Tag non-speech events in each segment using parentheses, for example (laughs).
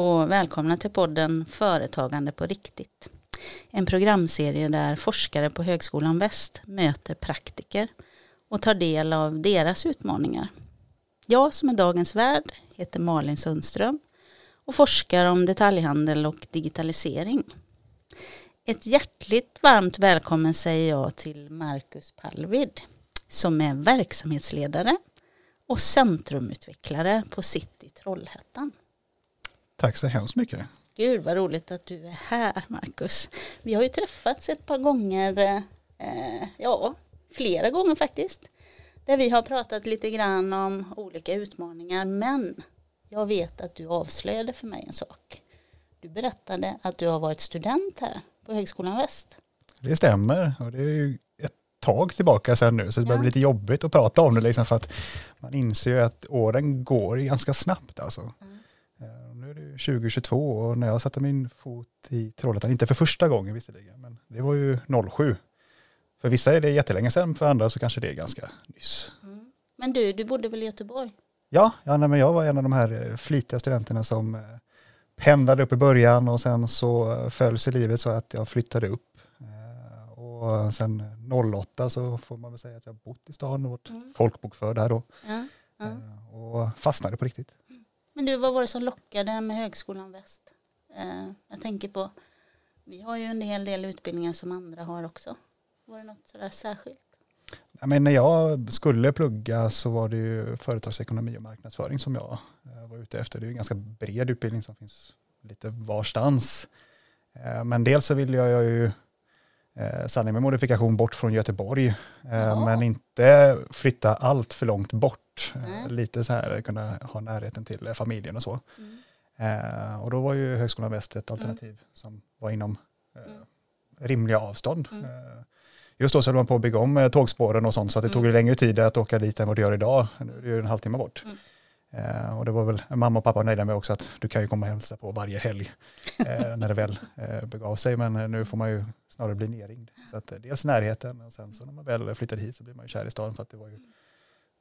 och välkomna till podden Företagande på riktigt. En programserie där forskare på Högskolan Väst möter praktiker och tar del av deras utmaningar. Jag som är dagens värd heter Malin Sundström och forskar om detaljhandel och digitalisering. Ett hjärtligt varmt välkommen säger jag till Marcus Palvid som är verksamhetsledare och centrumutvecklare på City Trollhättan. Tack så hemskt mycket. Gud vad roligt att du är här Marcus. Vi har ju träffats ett par gånger, eh, ja flera gånger faktiskt. Där vi har pratat lite grann om olika utmaningar men jag vet att du avslöjade för mig en sak. Du berättade att du har varit student här på Högskolan Väst. Det stämmer och det är ju ett tag tillbaka sedan nu så det ja. börjar bli lite jobbigt att prata om det liksom för att man inser ju att åren går ganska snabbt alltså. Mm. Nu är det 2022 och när jag satte min fot i Trollhättan, inte för första gången visserligen, men det var ju 07. För vissa är det jättelänge sedan, för andra så kanske det är ganska nyss. Mm. Men du, du bodde väl i Göteborg? Ja, ja nej, men jag var en av de här eh, flitiga studenterna som eh, pendlade upp i början och sen så eh, följs i livet så att jag flyttade upp. Och sen 08 så får man väl säga att jag bott i stan och varit mm. folkbokförd här då. Ja, ja. Och fastnade på riktigt. Men du, vad var det som lockade med Högskolan Väst? Eh, jag tänker på, vi har ju en hel del utbildningar som andra har också. Var det något sådär särskilt? Men när jag skulle plugga så var det ju företagsekonomi och marknadsföring som jag eh, var ute efter. Det är ju en ganska bred utbildning som finns lite varstans. Eh, men dels så ville jag ju eh, sanning med modifikation bort från Göteborg. Ja. Men inte flytta allt för långt bort. Mm. Lite så här kunna ha närheten till familjen och så. Mm. Och då var ju Högskolan Väst ett alternativ mm. som var inom mm. rimliga avstånd. Mm. Just då så höll man på att bygga om eh, tågspåren och sånt så att det mm. tog längre tid att åka dit än vad det gör idag. Nu är det ju en halvtimme bort. Mm. Eh, och det var väl mamma och pappa nöjda med också att du kan ju komma och hälsa på varje helg (laughs) eh, när det väl eh, begav sig. Men eh, nu får man ju snarare bli nerringd. Så att eh, dels närheten och sen så när man väl flyttade hit så blir man ju kär i staden för att det var ju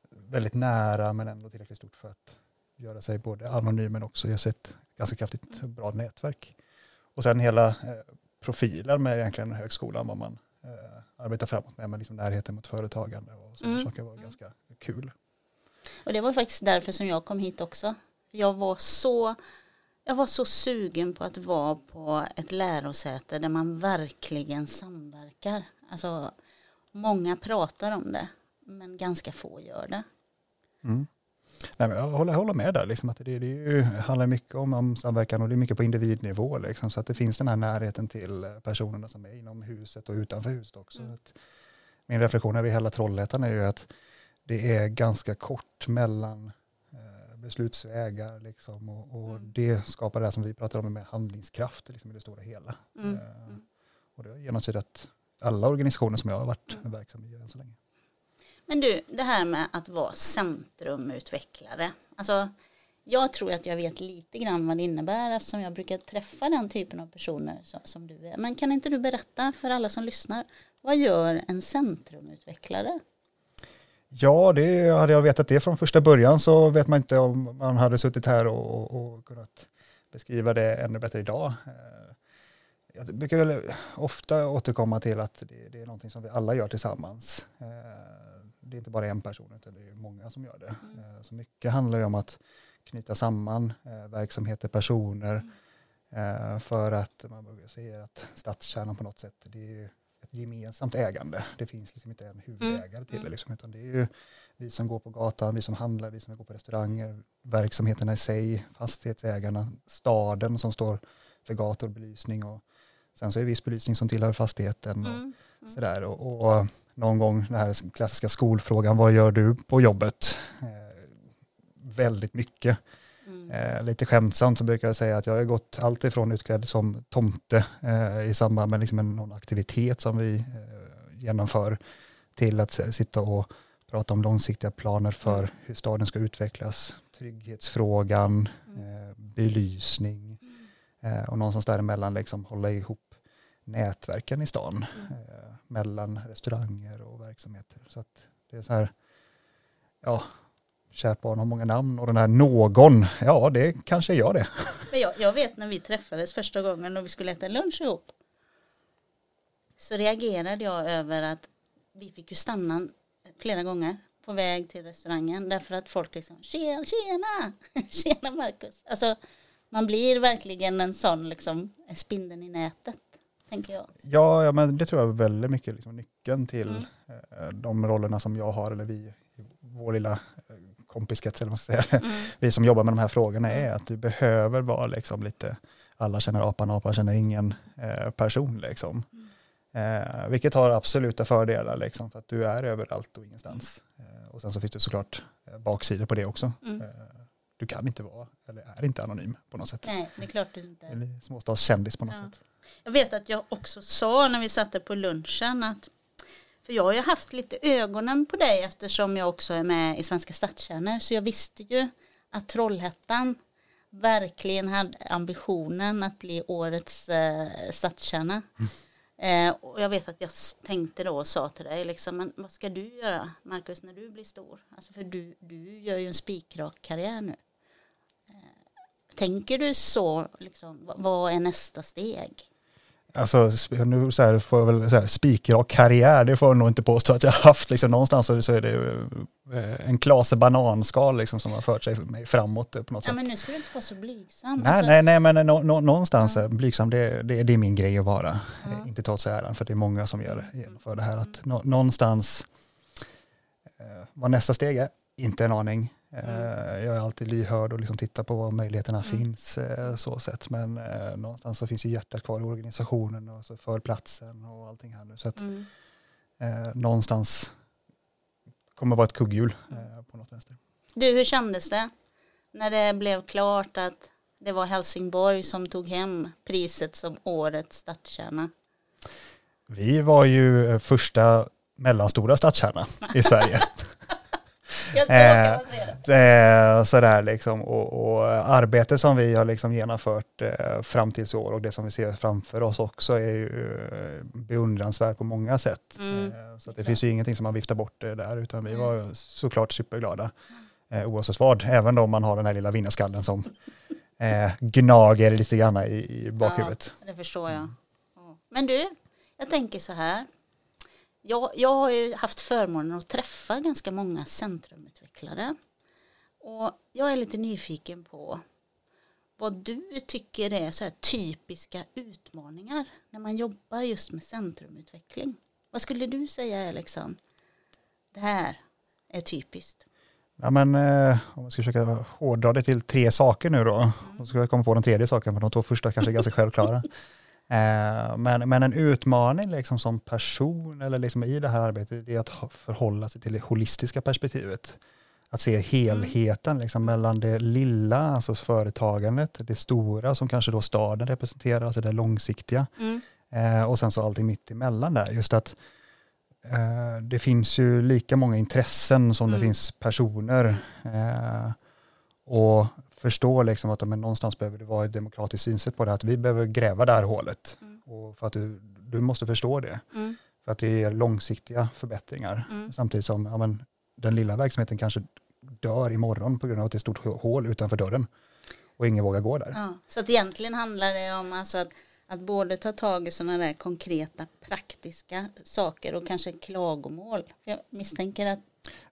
väldigt nära men ändå tillräckligt stort för att göra sig både anonym men också ge sig ett ganska kraftigt bra nätverk. Och sen hela profilen med egentligen högskolan, vad man arbeta framåt med, med liksom närheten mot företagande och sådana mm. saker var ganska kul. Och det var faktiskt därför som jag kom hit också. Jag var så jag var så sugen på att vara på ett lärosäte där man verkligen samverkar. Alltså, många pratar om det, men ganska få gör det. Mm. Nej, jag håller, håller med där, liksom, att det, det ju, handlar mycket om, om samverkan och det är mycket på individnivå. Liksom, så att det finns den här närheten till personerna som är inom huset och utanför huset också. Mm. min reflektion över hela Trollhättan är ju att det är ganska kort mellan beslutsvägar liksom, och, och mm. det skapar det som vi pratar om med handlingskraft liksom, i det stora hela. Mm. Eh, mm. och det har genomsyrat alla organisationer som jag har varit mm. verksam i än så länge. Men du, det här med att vara centrumutvecklare. Alltså, jag tror att jag vet lite grann vad det innebär eftersom jag brukar träffa den typen av personer som du är. Men kan inte du berätta för alla som lyssnar, vad gör en centrumutvecklare? Ja, det hade jag vetat det från första början så vet man inte om man hade suttit här och, och kunnat beskriva det ännu bättre idag. Eh, jag brukar väl ofta återkomma till att det, det är någonting som vi alla gör tillsammans. Eh, det är inte bara en person utan det är många som gör det. Mm. Eh, så mycket handlar ju om att knyta samman verksamheter, personer mm. för att man säger att stadskärnan på något sätt det är gemensamt ägande. Det finns liksom inte en huvudägare mm. till det mm. liksom, utan det är ju vi som går på gatan, vi som handlar, vi som går på restauranger, verksamheterna i sig, fastighetsägarna, staden som står för gator, belysning och sen så är det viss belysning som tillhör fastigheten. Och, mm. Mm. Sådär. Och, och, någon gång den här klassiska skolfrågan, vad gör du på jobbet? Eh, väldigt mycket. Eh, lite skämtsamt så brukar jag säga att jag har gått allt ifrån utklädd som tomte eh, i samband med liksom en, någon aktivitet som vi eh, genomför till att sitta och prata om långsiktiga planer för mm. hur staden ska utvecklas, trygghetsfrågan, mm. Eh, belysning eh, och någonstans däremellan liksom hålla ihop nätverken i stan mm. eh, mellan restauranger och verksamheter. Så att det är så här, ja, kärt barn har många namn och den här någon, ja det kanske är jag det. Men jag, jag vet när vi träffades första gången och vi skulle äta lunch ihop. Så reagerade jag över att vi fick ju stanna flera gånger på väg till restaurangen därför att folk liksom tjena, tjena, (laughs) tjena Marcus. Alltså man blir verkligen en sån liksom spindeln i nätet tänker jag. Ja, ja men det tror jag är väldigt mycket liksom nyckeln till mm. de rollerna som jag har eller vi i vår lilla eh, kompiskrets eller vad man ska säga. Mm. (laughs) Vi som jobbar med de här frågorna är att du behöver vara liksom lite alla känner apan, apan känner ingen eh, person liksom. Mm. Eh, vilket har absoluta fördelar liksom, för att du är överallt och ingenstans. Eh, och sen så finns det såklart eh, baksidor på det också. Mm. Eh, du kan inte vara, eller är inte anonym på något sätt. Nej, det är klart du inte är. Småstadskändis på något ja. sätt. Jag vet att jag också sa när vi satte på lunchen att för jag har ju haft lite ögonen på dig eftersom jag också är med i Svenska stadskärnor så jag visste ju att Trollhättan verkligen hade ambitionen att bli årets eh, stadskärna. Mm. Eh, och jag vet att jag tänkte då och sa till dig, liksom, men vad ska du göra, Marcus, när du blir stor? Alltså för du, du gör ju en spikrak karriär nu. Eh, tänker du så, liksom, vad är nästa steg? Alltså, nu så här, får jag väl så här, spikrak karriär, det får jag nog inte påstå att jag har haft. Liksom, någonstans så är det eh, en klase bananskal liksom, som har fört sig mig framåt på något ja, sätt. Men nu ska du inte vara så blygsam. Nej, alltså. nej, nej, men no, no, någonstans ja. blygsam, det, det, det, är min grej att vara. Ja. Inte ta åt sig äran, för det är många som gör, genomför det här. Att no, någonstans, eh, vad nästa steg är, inte en aning. Mm. Eh, jag är alltid lyhörd och liksom tittar på var möjligheterna mm. finns. Eh, så sätt. Men eh, någonstans så finns ju hjärtat kvar i organisationen och så för platsen och allting här nu. Så att, mm. eh, någonstans kommer vara ett kugghjul eh, på något vänster. Du, hur kändes det när det blev klart att det var Helsingborg som tog hem priset som årets stadskärna? Vi var ju första mellanstora stadskärna i Sverige. (laughs) Eh, eh, sådär liksom. Och, och, arbetet som vi har liksom genomfört eh, fram tills i år och det som vi ser framför oss också är ju eh, beundransvärt på många sätt. Mm. Eh, så det finns ju ingenting som man viftar bort där utan vi var såklart superglada. Eh, oavsett vad, även om man har den här lilla vinnarskallen som eh, gnager lite grann i, i bakhuvudet. Ja, det förstår jag. Men du, jag tänker så här jag, jag har ju haft förmånen att träffa ganska många centrumutvecklare. Och jag är lite nyfiken på vad du tycker är så typiska utmaningar när man jobbar just med centrumutveckling. Vad skulle du säga är liksom det här är typiskt? Ja, men, eh, om jag ska försöka hårdra det till tre saker nu då. Mm. Då ska jag komma på den tredje saken, för de två första kanske är ganska självklara. (laughs) Eh, men, men en utmaning liksom som person eller liksom i det här arbetet är att förhålla sig till det holistiska perspektivet. Att se helheten liksom mellan det lilla, alltså företagandet, det stora som kanske då staden representerar, alltså det långsiktiga. Mm. Eh, och sen så allting mitt emellan där. Just att eh, det finns ju lika många intressen som mm. det finns personer. Och förstå liksom att men någonstans behöver det vara ett demokratiskt synsätt på det, att vi behöver gräva det här hålet. Mm. Och för att du, du måste förstå det. Mm. För att det ger långsiktiga förbättringar. Mm. Samtidigt som ja, men, den lilla verksamheten kanske dör imorgon på grund av att det är ett stort hål utanför dörren. Och ingen vågar gå där. Ja, så att egentligen handlar det om alltså att, att både ta tag i sådana där konkreta praktiska saker och kanske klagomål. För jag misstänker att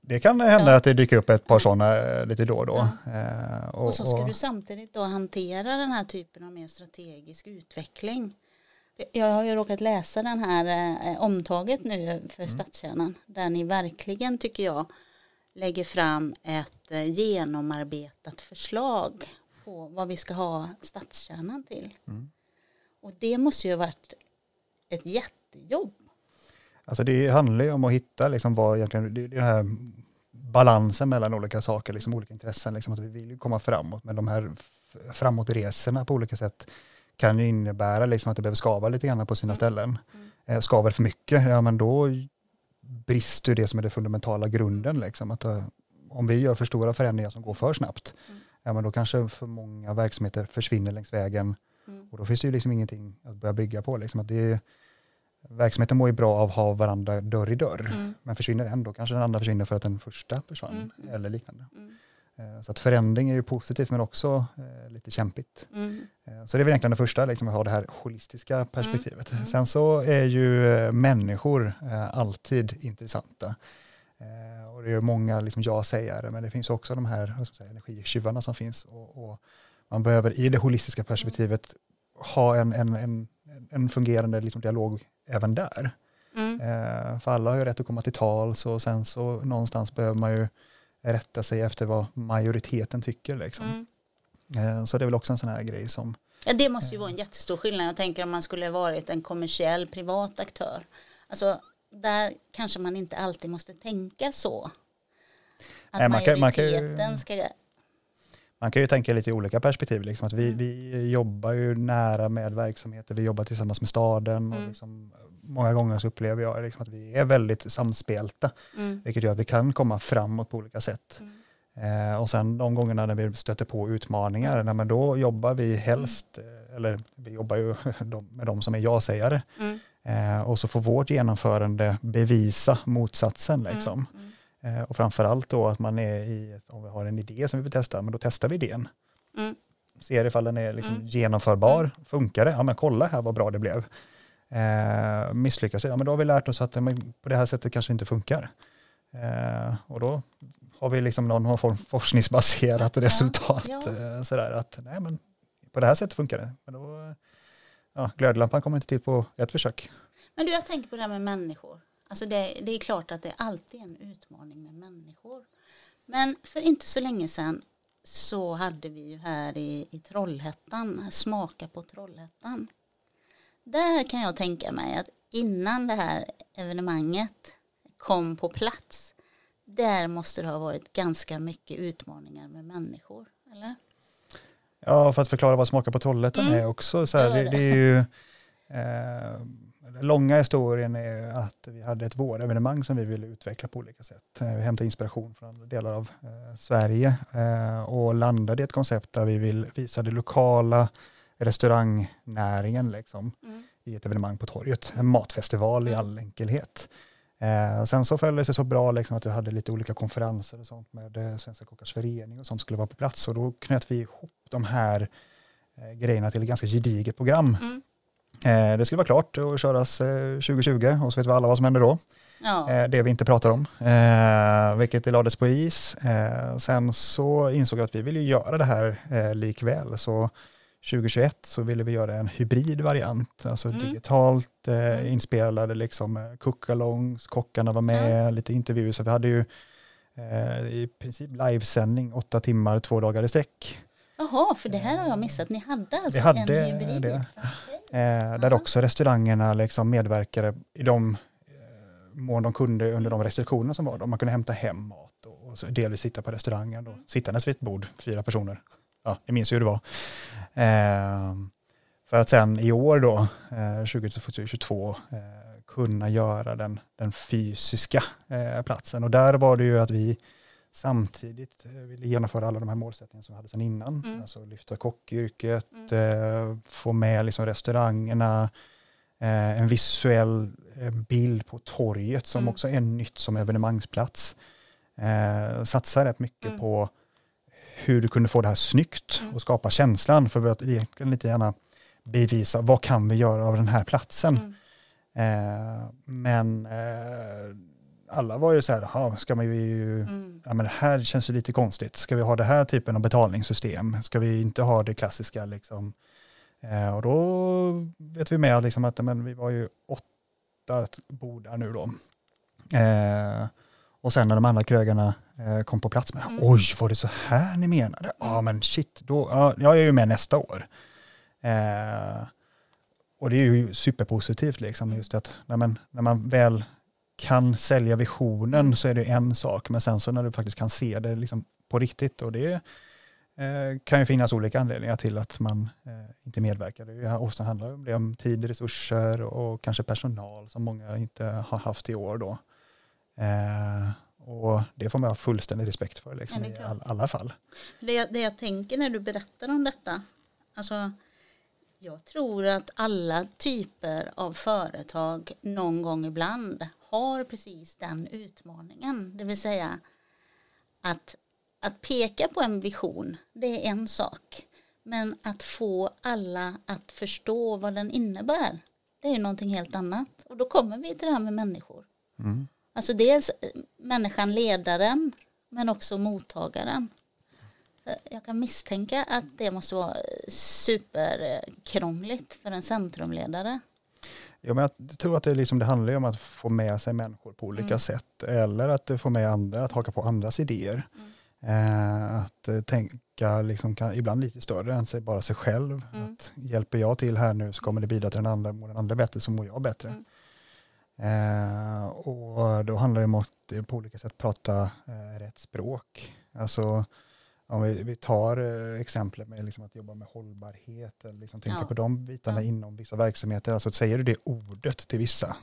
det kan hända ja. att det dyker upp ett par sådana eh, lite då och då. Ja. Eh, och, och, så ska och, du samtidigt då hantera den här typen av mer strategisk utveckling. Jag har ju råkat läsa den här eh, omtaget nu för mm. stadskärnan där ni verkligen tycker jag lägger fram ett eh, genomarbetat förslag på vad vi ska ha stadskärnan till. Mm. Och det måste ju ha varit ett jättejobb Alltså det handlar ju om att hitta liksom vad egentligen, det är den här balansen mellan olika saker, liksom olika intressen, liksom att vi vill komma framåt, men de här framåtresorna på olika sätt kan ju innebära liksom att det behöver skava lite grann på sina mm. ställen. Mm. Eh, skaver för mycket, ja men då brister det som är det fundamentala grunden. Liksom, att, uh, om vi gör för stora förändringar som går för snabbt, mm. ja men då kanske för många verksamheter försvinner längs vägen mm. och då finns det ju liksom ingenting att börja bygga på. Liksom, att det verksamheten mår ju bra av att ha varandra dörr i dörr. Mm. Men försvinner en då kanske den andra försvinner för att den första försvann Mm, mm. eller liknande. Mm. Eh, Så att förändring är ju positivt men också eh, lite kämpigt. Mm. Eh, Så det är väl egentligen det första, liksom att ha det här holistiska perspektivet. mm. Sen så är ju människor alltid intressanta. Och det är många liksom ja-sägare, men det finns också de här säga, energitjuvarna som finns. Och, och man behöver i det holistiska perspektivet ha en, en, en, en fungerande liksom dialog även där. Mm. Eh, För alla har ju rätt att komma till tals och sen så någonstans behöver man ju rätta sig efter vad majoriteten tycker. Liksom. Mm. Eh, Så det är väl också en sån här grej som Ja, det måste ju vara en jättestor skillnad. Jag tänker om man skulle varit en kommersiell privat aktör. Alltså, där kanske man inte alltid måste tänka så. Att Nej, man kan- man kan majoriteten ska... Man kan ju tänka lite i olika perspektiv. Liksom, att vi, Mm. vi jobbar ju nära med verksamheter, vi jobbar tillsammans med staden. Och Mm. liksom, många gånger så upplever jag liksom att vi är väldigt samspelta, Mm. vilket gör att vi kan komma framåt på olika sätt. Mm. Eh, och sen de gångerna när vi stöter på utmaningar, Mm. nej, då jobbar vi helst, eh, eller vi jobbar ju (laughs) med de som är ja-sägare. Mm. Eh, och så får vårt genomförande bevisa motsatsen. Liksom. Mm. Eh, och framförallt då att man är i, om vi har en idé som vi vill testa, men då testar vi idén. Mm. Ser ifall den är liksom Mm. genomförbar, funkar det? Ja men kolla här vad bra det blev. Eh, misslyckas det? Ja men då har vi lärt oss att på det här sättet kanske inte funkar. Eh, och då har vi liksom någon form forskningsbaserat Ja, resultat. ja. Eh, sådär att nej men på det här sättet funkar det. Men då, ja, glödlampan kommer inte till på ett försök. Men du, jag tänker på det här med människor. Alltså det, det är klart att det är alltid en utmaning med människor. Men för inte så länge sedan så hade vi ju här i, i Trollhättan, Smaka på Trollhättan. Där kan jag tänka mig att innan det här evenemanget kom på plats, där måste det ha varit ganska mycket utmaningar med människor, eller? Ja, för att förklara vad Smaka på Trollhättan Mm. är också. Så här, det. det är ju, (laughs) eh, den långa historien är att vi hade ett vårevenemang som vi ville utveckla på olika sätt. Eh, Vi hämtade inspiration från andra delar av eh, Sverige eh, och landade i ett koncept där vi vill visa det lokala restaurangnäringen liksom, Mm. i ett evenemang på torget. En matfestival i Mm. all enkelhet. Eh, sen så följde det sig så bra liksom, att vi hade lite olika konferenser och sånt med eh, Svenska Kockars Förening och sånt skulle vara på plats och då knöt vi ihop de här eh, grejerna till ett ganska gediget program. Mm. Eh, det skulle vara klart och köras eh, 2020 och så vet vi alla vad som händer då. Ja. Eh, det vi inte pratar om, eh, vilket det lades på is. Eh, sen så insåg jag att vi vill ju göra det här eh, likväl. Så 2021 så ville vi göra en hybridvariant, alltså Mm. digitalt eh, Mm. inspelade liksom eh, cookalongs, kockarna var med, lite intervjuer. Så vi hade ju eh, i princip livesändning, åtta timmar, två dagar i sträck. Jaha, för det här har jag missat. Ni hade alltså Vi hade en hybrid? det. Eh, där också restaurangerna liksom medverkade i de eh, mån de kunde under de restriktioner som var. Då. Man kunde hämta hem mat och, och delvis sitta på restaurangen. Då. Mm. Sittandes vid ett bord, fyra personer. Ja, ni minns ju hur det var. Eh, för att sen i år då, eh, 2022, eh, kunna göra den, den fysiska eh, platsen. Och där var det ju att vi samtidigt eh, ville genomföra alla de här målsättningarna som vi hade sedan innan. Mm. Alltså lyfta kockyrket, Mm. eh, få med liksom restaurangerna, eh, en visuell eh, bild på torget som Mm. också är nytt som evenemangsplats. Eh, satsa rätt mycket Mm. på hur du kunde få det här snyggt Mm. och skapa känslan för att egentligen lite gärna bevisa vad kan vi göra av den här platsen. Mm. Eh, men eh, alla var ju så här, "Jaha, ska man ju Mm. ja, men det här känns ju lite konstigt. Ska vi ha det här typen av betalningssystem? Ska vi inte ha det klassiska liksom? Eh, och då vet vi med liksom att men vi var ju åtta bordar nu då. Eh, och sen när de andra krögarna eh, kom på plats med, Mm. oj var det så här ni menade? Ja men shit, då, ja, jag är ju med nästa år. Eh, och det är ju superpositivt liksom, just att när man, när man väl kan sälja visionen Mm. så är det en sak, men sen så när du faktiskt kan se det liksom på riktigt och det eh, kan ju finnas olika anledningar till att man eh, inte medverkar. Det ofta handlar om det om tid, resurser och kanske personal som många inte har haft i år då. Eh, och det får man ha fullständig respekt för liksom, Ja, i all, alla fall. Det, jag- det jag tänker när du berättar om detta, alltså Jag tror att alla typer av företag någon gång ibland har precis den utmaningen. Det vill säga att, att peka på en vision, det är en sak. Men att få alla att förstå vad den innebär, det är någonting helt annat. Och då kommer vi till det här med människor. Mm. Alltså dels människan, ledaren, men också mottagaren. Jag kan misstänka att det måste vara superkrångligt för en centrumledare. Ja, men jag tror att det, liksom, det handlar om att få med sig människor på olika mm. sätt eller att få med andra att haka på andras idéer. Mm. Eh, att eh, tänka liksom, kan, ibland lite större än sig, bara sig själv. Mm. Att hjälper jag till här nu så kommer det bidra till den andra, mår den andra bättre så mår jag bättre. Mm. Eh, och då handlar det om att eh, på olika sätt prata eh, rätt språk. Alltså om vi, vi tar eh, exemplet med liksom att jobba med hållbarhet, eller liksom tänka ja. på de bitarna ja. inom vissa verksamheter, alltså säger du det ordet till vissa,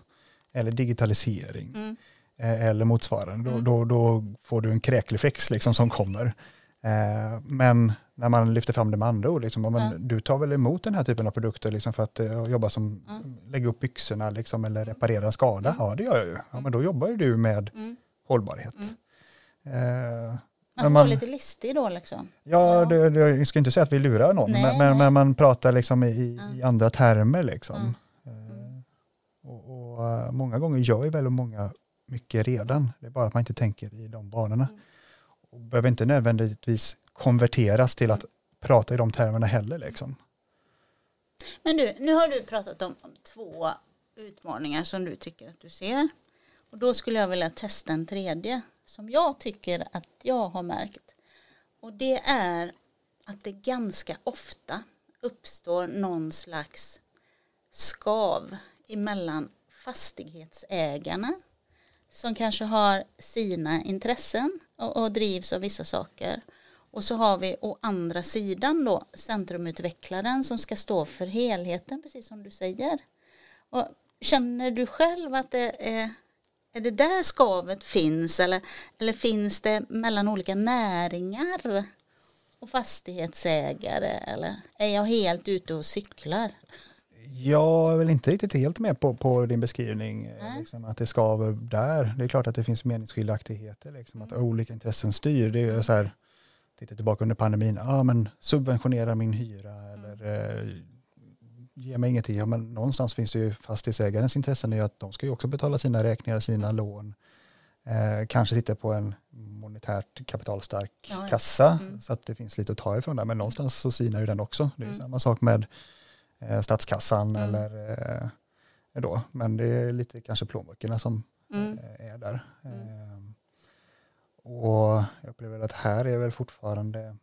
eller digitalisering, mm. eh, eller motsvarande, mm. då, då, då, får du en kräkreflex liksom som kommer. Eh, men när man lyfter fram det med andra ord, liksom, men, ja. du tar väl emot den här typen av produkter liksom, för att uh, jobba som, mm. lägga upp byxorna liksom, eller reparera skada? Mm. Ja, det gör jag ju. Ja, men då jobbar ju du med mm. hållbarhet. Uh, man får man, lite listig då liksom. Ja, ja. Det, det, jag ska inte säga att vi lurar någon, nej, men, nej. men, man pratar liksom i, ja. i andra termer liksom. Mm. Och, och, uh, många gånger gör ju väldigt många mycket redan, det är bara att man inte tänker i de banorna. Mm. Och behöver inte nödvändigtvis konverteras till att prata i de termerna heller liksom. Men du, nu har du pratat om, om två utmaningar som du tycker att du ser. Och då skulle jag vilja testa en tredje som jag tycker att jag har märkt. Och det är att det ganska ofta uppstår någon slags skav emellan fastighetsägarna som kanske har sina intressen och, och, drivs av vissa saker. Och så har vi å andra sidan då centrumutvecklaren som ska stå för helheten, precis som du säger. Och känner du själv att det är är det där skavet finns eller, eller finns det mellan olika näringar och fastighetsägare eller är jag helt ute och cyklar? Jag är väl inte riktigt helt med på, på din beskrivning, liksom, att det skaver där. Det är klart att det finns meningsskiljaktigheter, liksom, att mm. olika intressen styr. Det är så här, titta tillbaka under pandemin, ja men subventionera min hyra mm. eller eh, ge mig ingenting. Ja, men någonstans finns det ju fastighetsägarens intressen i att de ska ju också betala sina räkningar, sina lån. Eh, kanske sitta på en monetärt kapitalstark ja, ja. kassa mm. så att det finns lite att ta ifrån där. Men någonstans så sinar ju den också. Det är mm. samma sak med eh, statskassan mm. eller eh, då. Men det är lite kanske plånböckerna som mm. eh, är där. Mm. Eh, och jag upplever att här är väl fortfarande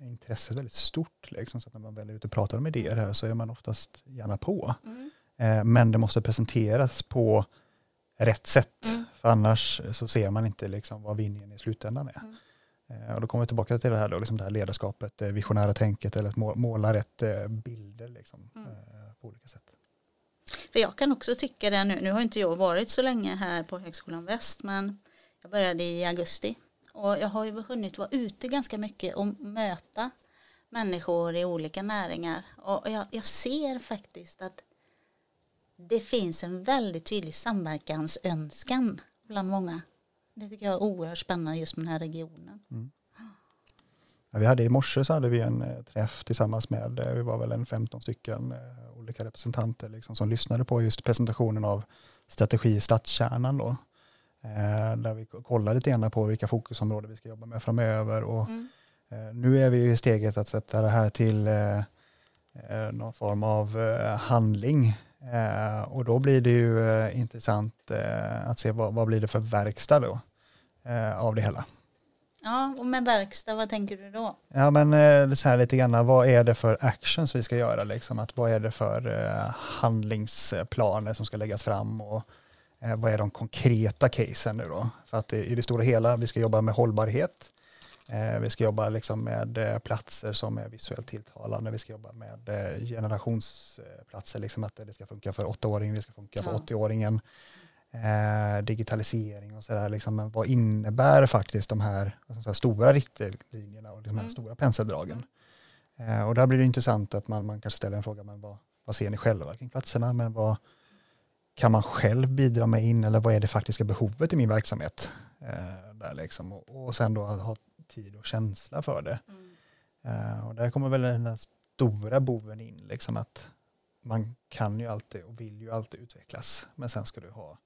intresset väldigt stort. Liksom, så att när man väl är ute och pratar om idéer här så är man oftast gärna på. Mm. Eh, men det måste presenteras på rätt sätt. Mm. För annars så ser man inte liksom, vad vinningen i slutändan är. Mm. Eh, och då kommer vi tillbaka till det här, då, liksom det här ledarskapet, det visionära tänket eller att måla rätt eh, bilder liksom, mm. eh, på olika sätt. För jag kan också tycka det nu, nu har inte jag varit så länge här på Högskolan Väst men jag började i augusti och jag har ju hunnit vara ute ganska mycket och möta människor i olika näringar. Och jag, jag ser faktiskt att det finns en väldigt tydlig samverkansönskan bland många. Det tycker jag är oerhört spännande just med den här regionen. Mm. Ja, vi hade i morse så hade vi en eh, träff tillsammans med, eh, vi var väl en 15 stycken eh, olika representanter liksom, som lyssnade på just presentationen av strategi i stadskärnan då. Eh, där vi kollar lite grann på vilka fokusområden vi ska jobba med framöver. Och, mm. eh, nu är vi i steget att sätta det här till eh, någon form av handling. Och då blir det ju intressant att se vad, vad blir det för verkstad då av det hela. Ja, och med verkstad, vad tänker du då? Ja, men så här lite grann, vad är det för actions vi ska göra? Liksom? Att vad är det för handlingsplaner som ska läggas fram? Och, Eh, vad är de konkreta casen nu då? För att i det stora hela, vi ska jobba med hållbarhet. Eh, vi ska jobba liksom med eh, platser som är visuellt tilltalande. Vi ska jobba med generationsplatser, liksom att det ska funka för åttaåringen, det ska funka för ja. 80-åringen. digitalisering och sådär. Liksom, men vad innebär faktiskt de här, här stora riktlinjerna och de här mm. stora penseldragen? Och där blir det intressant att man, man kanske ställer en fråga, men vad, vad ser ni själva kring platserna? Men vad kan man själv bidra med in eller vad är det faktiska behovet i min verksamhet? Eh, där liksom. och, och sen då ha tid och känsla för det. Mm. Eh, och där kommer väl den stora boven in, liksom att man kan ju alltid och vill ju alltid utvecklas. Men sen ska du ha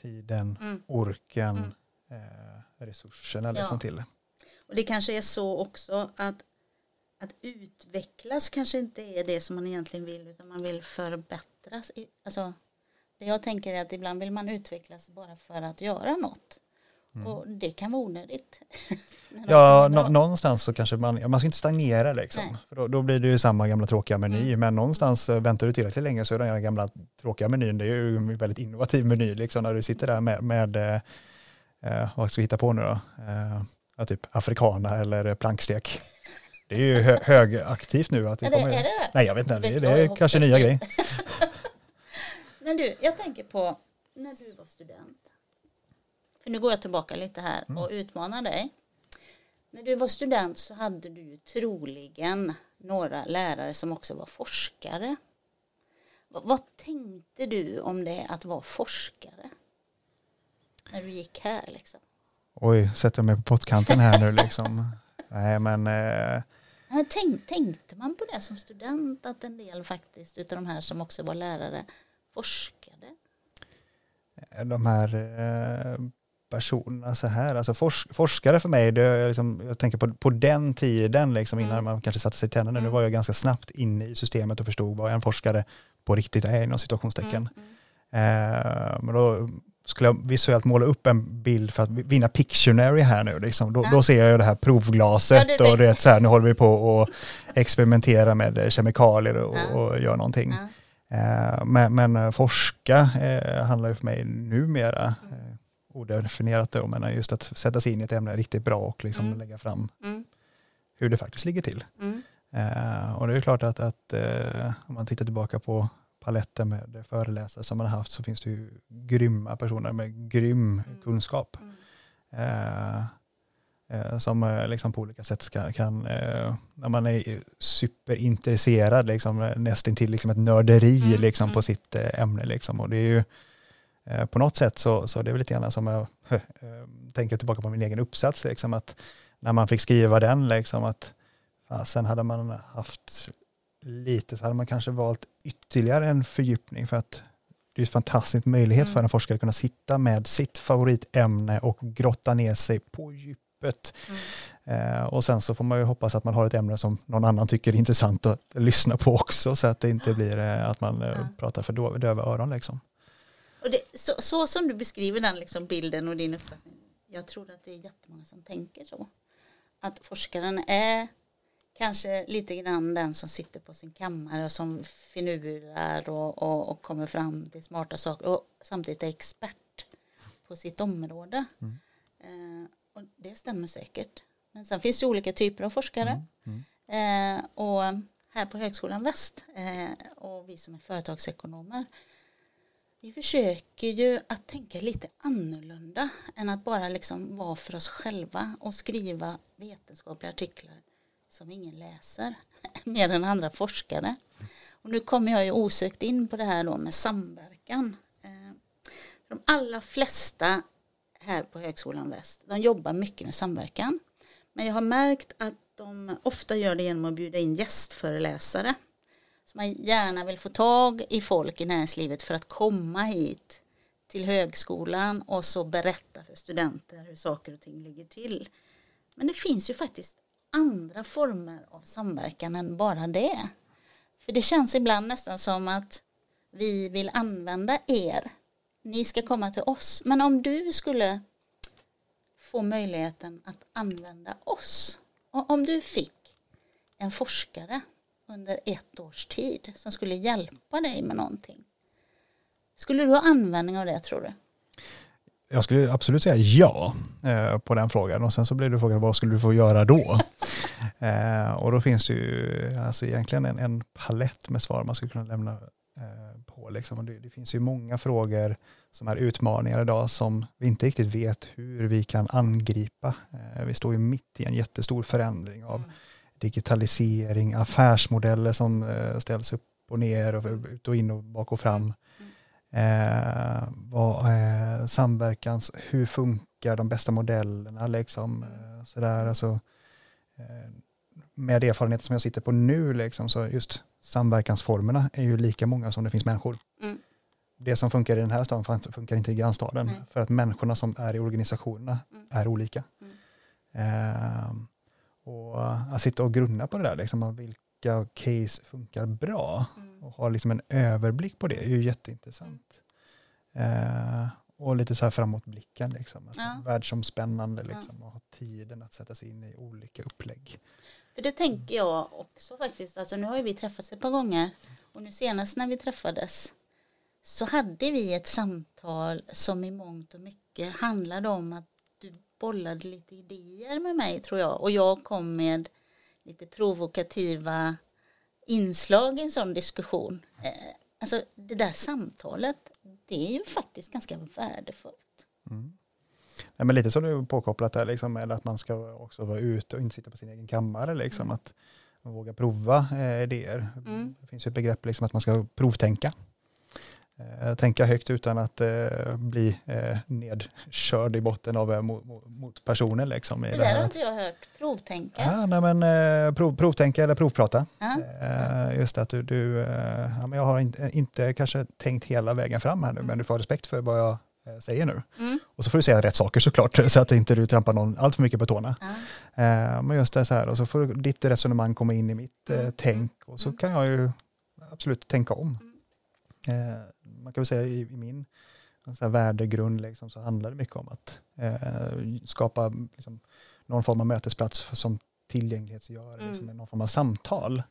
tiden, mm. orken, mm. Eh, resurserna liksom ja. till det. Och det kanske är så också att att utvecklas kanske inte är det som man egentligen vill utan man vill förbättras. Alltså, det jag tänker är att ibland vill man utvecklas bara för att göra något. Mm. Och det kan vara onödigt. (laughs) ja, nå någonstans så kanske man, man ska inte stagnera liksom. För då, då, blir det ju samma gamla tråkiga meny. Mm. Men någonstans eh, väntar du tillräckligt länge så är den gamla tråkiga menyn, det är ju en väldigt innovativ meny liksom när du sitter där med, med eh, eh vad ska vi hitta på nu då? Eh, typ afrikana eller plankstek. Det är ju hö högaktivt nu. Att det, är kommer, är det? Nej, jag vet inte. Det, det är kanske nya grejer. (laughs) Men du, jag tänker på när du var student. För nu går jag tillbaka lite här mm. och utmanar dig. När du var student så hade du troligen några lärare som också var forskare. Vad, vad tänkte du om det att vara forskare? När du gick här liksom. Oj, sätter jag mig på pottkanten här nu liksom. (laughs) Nej men eh, tänk, tänkte man på det som student att en del faktiskt utav de här som också var lärare forskade? De här eh, personerna så här, alltså forsk, forskare för mig, det, liksom, jag tänker på, på den tiden liksom, innan mm. man kanske satte sig i tänderna, mm. nu var jag ganska snabbt inne i systemet och förstod vad en forskare på riktigt är inom situationstecken. Mm. mm. Eh, men då skulle jag visuellt måla upp en bild för att vinna Pictionary här nu, liksom, då, ja. då ser jag det här provglaset ja, det, och det, så här, nu håller vi på och (laughs) experimentera med kemikalier och, ja. och gör någonting. Eh, men, men, forska eh, handlar ju för mig numera, eh, odefinierat då, men just att sätta sig in i ett ämne riktigt bra och liksom mm. lägga fram mm. hur det faktiskt ligger till. Mm. Eh, och det är klart att, att eh, om man tittar tillbaka på paletten med föreläsare som man har haft så finns det ju grymma personer med grym mm. kunskap. Eh, som eh, liksom på olika sätt ska, kan, eh, när man är superintresserad, liksom, nästintill liksom ett nörderi mm. liksom, på mm. sitt ämne. Liksom. Och det är ju, på något sätt så, så det är väl lite grann som jag (laughs) tänker tillbaka på min egen uppsats, liksom, att när man fick skriva den, liksom, att sen hade man haft lite så hade man kanske valt ytterligare en fördjupning för att det är en fantastisk möjlighet mm. för en forskare att kunna sitta med sitt favoritämne och grotta ner sig på djupet. Mm. Eh, och sen så får man ju hoppas att man har ett ämne som någon annan tycker är intressant att lyssna på också så att det inte blir eh, att man eh, pratar för döva öron. Liksom. Och det, så, så, som du beskriver den liksom bilden och din uppfattning, jag tror att det är jättemånga som tänker så. Att forskaren är kanske lite grann den som sitter på sin kammare och som finurar och, och, och kommer fram till smarta saker och samtidigt är expert på sitt område. Mm. Eh, och det stämmer säkert. Men sen finns det olika typer av forskare. Mm. Mm. Eh, och här på Högskolan Väst eh, och vi som är företagsekonomer vi försöker ju att tänka lite annorlunda än att bara liksom vara för oss själva och skriva vetenskapliga artiklar som ingen läser, (laughs) mer än andra forskare. Och nu kommer jag ju osökt in på det här då med samverkan. Eh, de allra flesta här på Högskolan Väst, de jobbar mycket med samverkan. Men jag har märkt att de ofta gör det genom att bjuda in gästföreläsare. Så man gärna vill få tag i folk i näringslivet för att komma hit till högskolan och så berätta för studenter hur saker och ting ligger till. Men det finns ju faktiskt andra former av samverkan än bara det. För det känns ibland nästan som att vi vill använda er. Ni ska komma till oss. Men om du skulle få möjligheten att använda oss. Om du fick en forskare under ett års tid som skulle hjälpa dig med någonting. Skulle du ha användning av det tror du? Jag skulle absolut säga ja eh, på den frågan och sen så blir det frågan vad skulle du få göra då? (laughs) eh, och då finns det ju alltså egentligen en, en palett med svar man skulle kunna lämna eh, på. Liksom. Det, det, finns ju många frågor som är utmaningar idag som vi inte riktigt vet hur vi kan angripa. Eh, vi står ju mitt i en jättestor förändring av digitalisering, affärsmodeller som eh, ställs upp och ner och ut och in och bak och fram. Eh, vad, eh, samverkans, hur funkar de bästa modellerna liksom. Eh, sådär, alltså, eh, med erfarenheten som jag sitter på nu, liksom, så just samverkansformerna är ju lika många som det finns människor. Mm. Det som funkar i den här staden funkar inte i grannstaden. Nej. För att människorna som är i organisationerna Mm. är olika. Eh, och att sitta och grunna på det där, liksom, vilka case funkar bra Mm. och ha liksom en överblick på det är ju jätteintressant. Eh, och lite så här framåtblicken, liksom. Alltså, Ja. världsomspännande liksom, och ha tiden att sätta sig in i olika upplägg. För det tänker jag också faktiskt. Alltså nu har ju vi träffats ett par gånger. Och nu senast när vi träffades så hade vi ett samtal som i mångt och mycket handlade om att du bollade lite idéer med mig tror jag. Och jag kom med lite provokativa inslag i en sån diskussion. Eh, alltså det där samtalet, det är ju faktiskt ganska värdefullt. Mm. Nej, men lite så du påkopplat där, liksom, med att man ska också vara ute och inte sitta på sin egen kammare. Liksom, Att man vågar prova eh, idéer. Mm. Det finns ju ett begrepp liksom, att man ska provtänka. Eh, tänka högt utan att eh, bli eh, nedkörd i botten av eh, mot, mot- personen. Liksom, Det där har att- inte jag hört. Provtänka. Ja, nej, men, eh, prov, provtänka eller provprata. Eh, just att du, du ja, men jag har inte, inte kanske tänkt hela vägen fram här nu, men du får respekt för vad jag säger nu. Mm. Och så får du säga rätt saker såklart, (laughs) så att inte du trampar någon allt för mycket på tårna. Eh, men just det så här, och så får ditt resonemang komma in i mitt eh, Mm. tänk och så Mm. kan jag ju absolut tänka om. Eh, man kan väl säga i, i min så här, värdegrund liksom, så handlar det mycket om att eh, skapa liksom, någon form av mötesplats för, som tillgänglighetsgör Mm. liksom, någon form av samtal.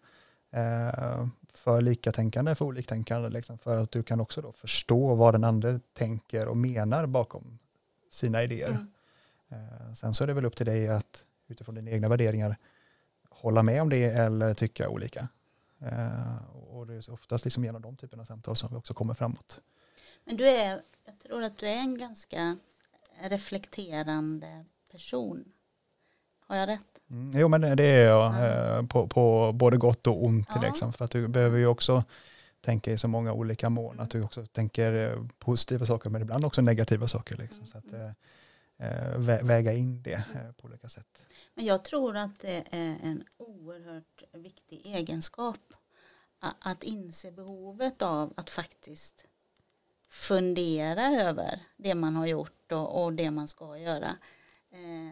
Eh, för likatänkande, för oliktänkande, liksom, för att du kan också då förstå vad den andra tänker och menar bakom sina idéer. Mm. Eh, sen så är det väl upp till dig att utifrån dina egna värderingar hålla med om det eller tycka olika. Eh, och det är oftast liksom genom de typerna av samtal som vi också kommer framåt. Men du är, jag tror att du är en ganska reflekterande person. Har jag rätt? Mm, jo men det är jag Ja. eh, på, på både gott och ont. Ja. Liksom, för att du behöver ju också tänka i så många olika mån. Att du också tänker eh, positiva saker men ibland också negativa saker. Liksom, så att vä- väga in det eh, på olika sätt. Men jag tror att det är en oerhört viktig egenskap att inse behovet av att faktiskt fundera över det man har gjort och, och det man ska göra. Eh,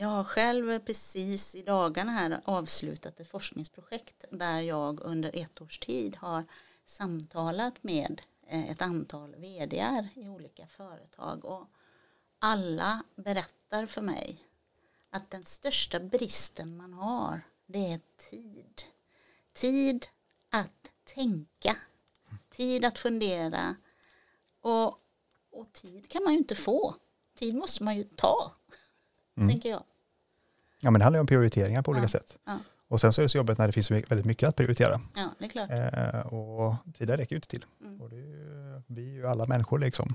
Jag har själv precis i dagarna här avslutat ett forskningsprojekt där jag under ett års tid har samtalat med eh, ett antal vdr i olika företag och alla berättar för mig att den största bristen man har det är tid. Tid att tänka, tid att fundera och, och tid kan man ju inte få. Tid måste man ju ta, Mm. tänker jag. Ja, men det handlar ju om prioriteringar på olika sätt. Och sen så är det så jobbigt när det finns väldigt mycket att prioritera. Ja, det är klart. Eh, och tiden räcker ju inte till. Mm. Och det är ju, vi är ju alla människor liksom.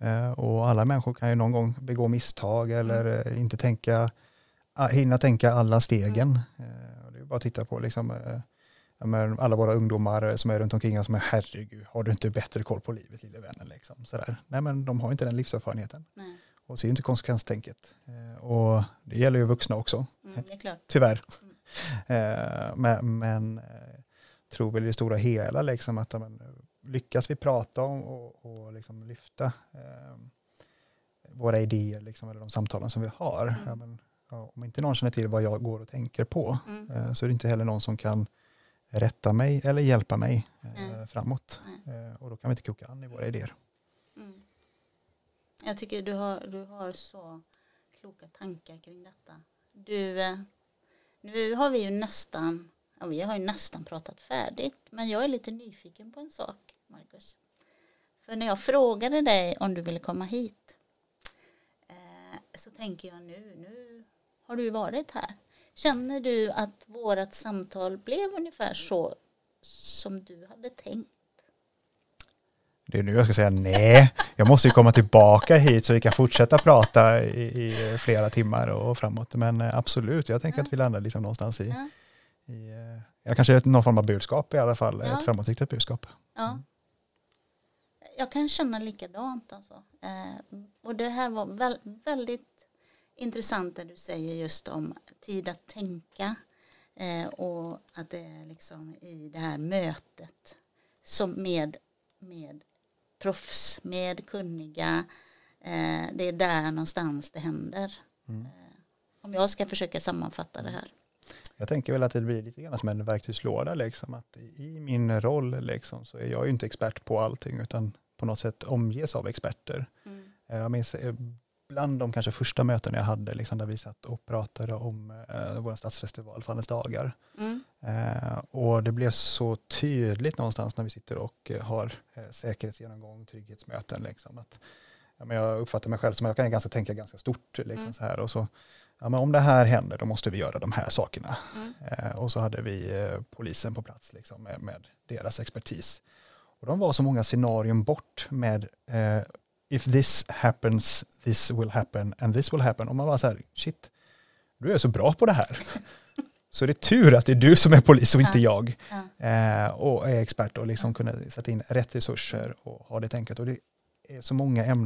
Mm. Eh, och alla människor kan ju någon gång begå misstag Mm. eller eh, inte tänka, ah, hinna tänka alla stegen. Eh, och det är bara att titta på liksom, eh, alla våra ungdomar eh, som är runt omkring oss som är herregud, har du inte bättre koll på livet lille vännen? Liksom, sådär. Nej men de har inte den livserfarenheten Nej, och ser inte konsekvenstänket. Eh, och det gäller ju vuxna också mm, tyvärr. Mm. (laughs) Eh, men men eh, tror väl i det stora hela liksom att men, lyckas vi prata om och, och liksom lyfta eh, våra idéer liksom, eller de samtalen som vi har. Mm. Ja, men, ja, om inte någon känner till vad jag går och tänker på Mm. eh, så är det inte heller någon som kan rätta mig eller hjälpa mig eh, framåt. Och då kan vi inte koka an i våra idéer. Jag tycker du har, du har så kloka tankar kring detta. Du, eh, nu har vi ju nästan, ja, vi har ju nästan pratat färdigt, men jag är lite nyfiken på en sak, Marcus. För när jag frågade dig om du ville komma hit eh, så tänker jag nu, nu har du ju varit här. Känner du att vårt samtal blev ungefär så som du hade tänkt? Det är nu jag ska säga nej. jag måste ju komma tillbaka hit så vi kan fortsätta prata i, i flera timmar och framåt. Men eh, absolut, jag tänker Ja. att vi landar liksom någonstans i, Ja. i eh, ja, kanske någon form av budskap i alla fall, Ja. ett framåtriktat budskap. Ja. Jag kan känna likadant alltså. Eh, och det här var väl, väldigt intressant det du säger just om tid att tänka. Eh, och att det är liksom i det här mötet som med, med proffs, med kunniga. Eh, det är där någonstans det händer. Mm. Eh, om jag ska försöka sammanfatta det här. Jag tänker väl att det blir lite grann som en verktygslåda, liksom, att i min roll liksom, så är jag ju inte expert på allting, utan på något sätt omges av experter. Mm. Eh, Jag minns bland de kanske första möten jag hade, liksom, där vi satt och pratade om eh, vår stadsfestival, Fallens dagar. Mm. Eh, och det blev så tydligt någonstans när vi sitter och eh, har eh, säkerhetsgenomgång, trygghetsmöten. Liksom, att, ja, men jag uppfattar mig själv som att jag kan ganska tänka ganska stort. Liksom, Mm. så här, och så, ja, men om det här händer då måste vi göra de här sakerna. Mm. Eh, och så hade vi eh, polisen på plats liksom, med, med deras expertis. Och de var så många scenarion bort med eh, if this happens, this will happen and this will happen. Och man var så här, shit, du är så bra på det här. (laughs) Så det är tur att det är du som är polis och inte jag. Ja. Eh, och är expert och liksom kunna sätta in rätt resurser och ha det tänket. Och det är så många ämnen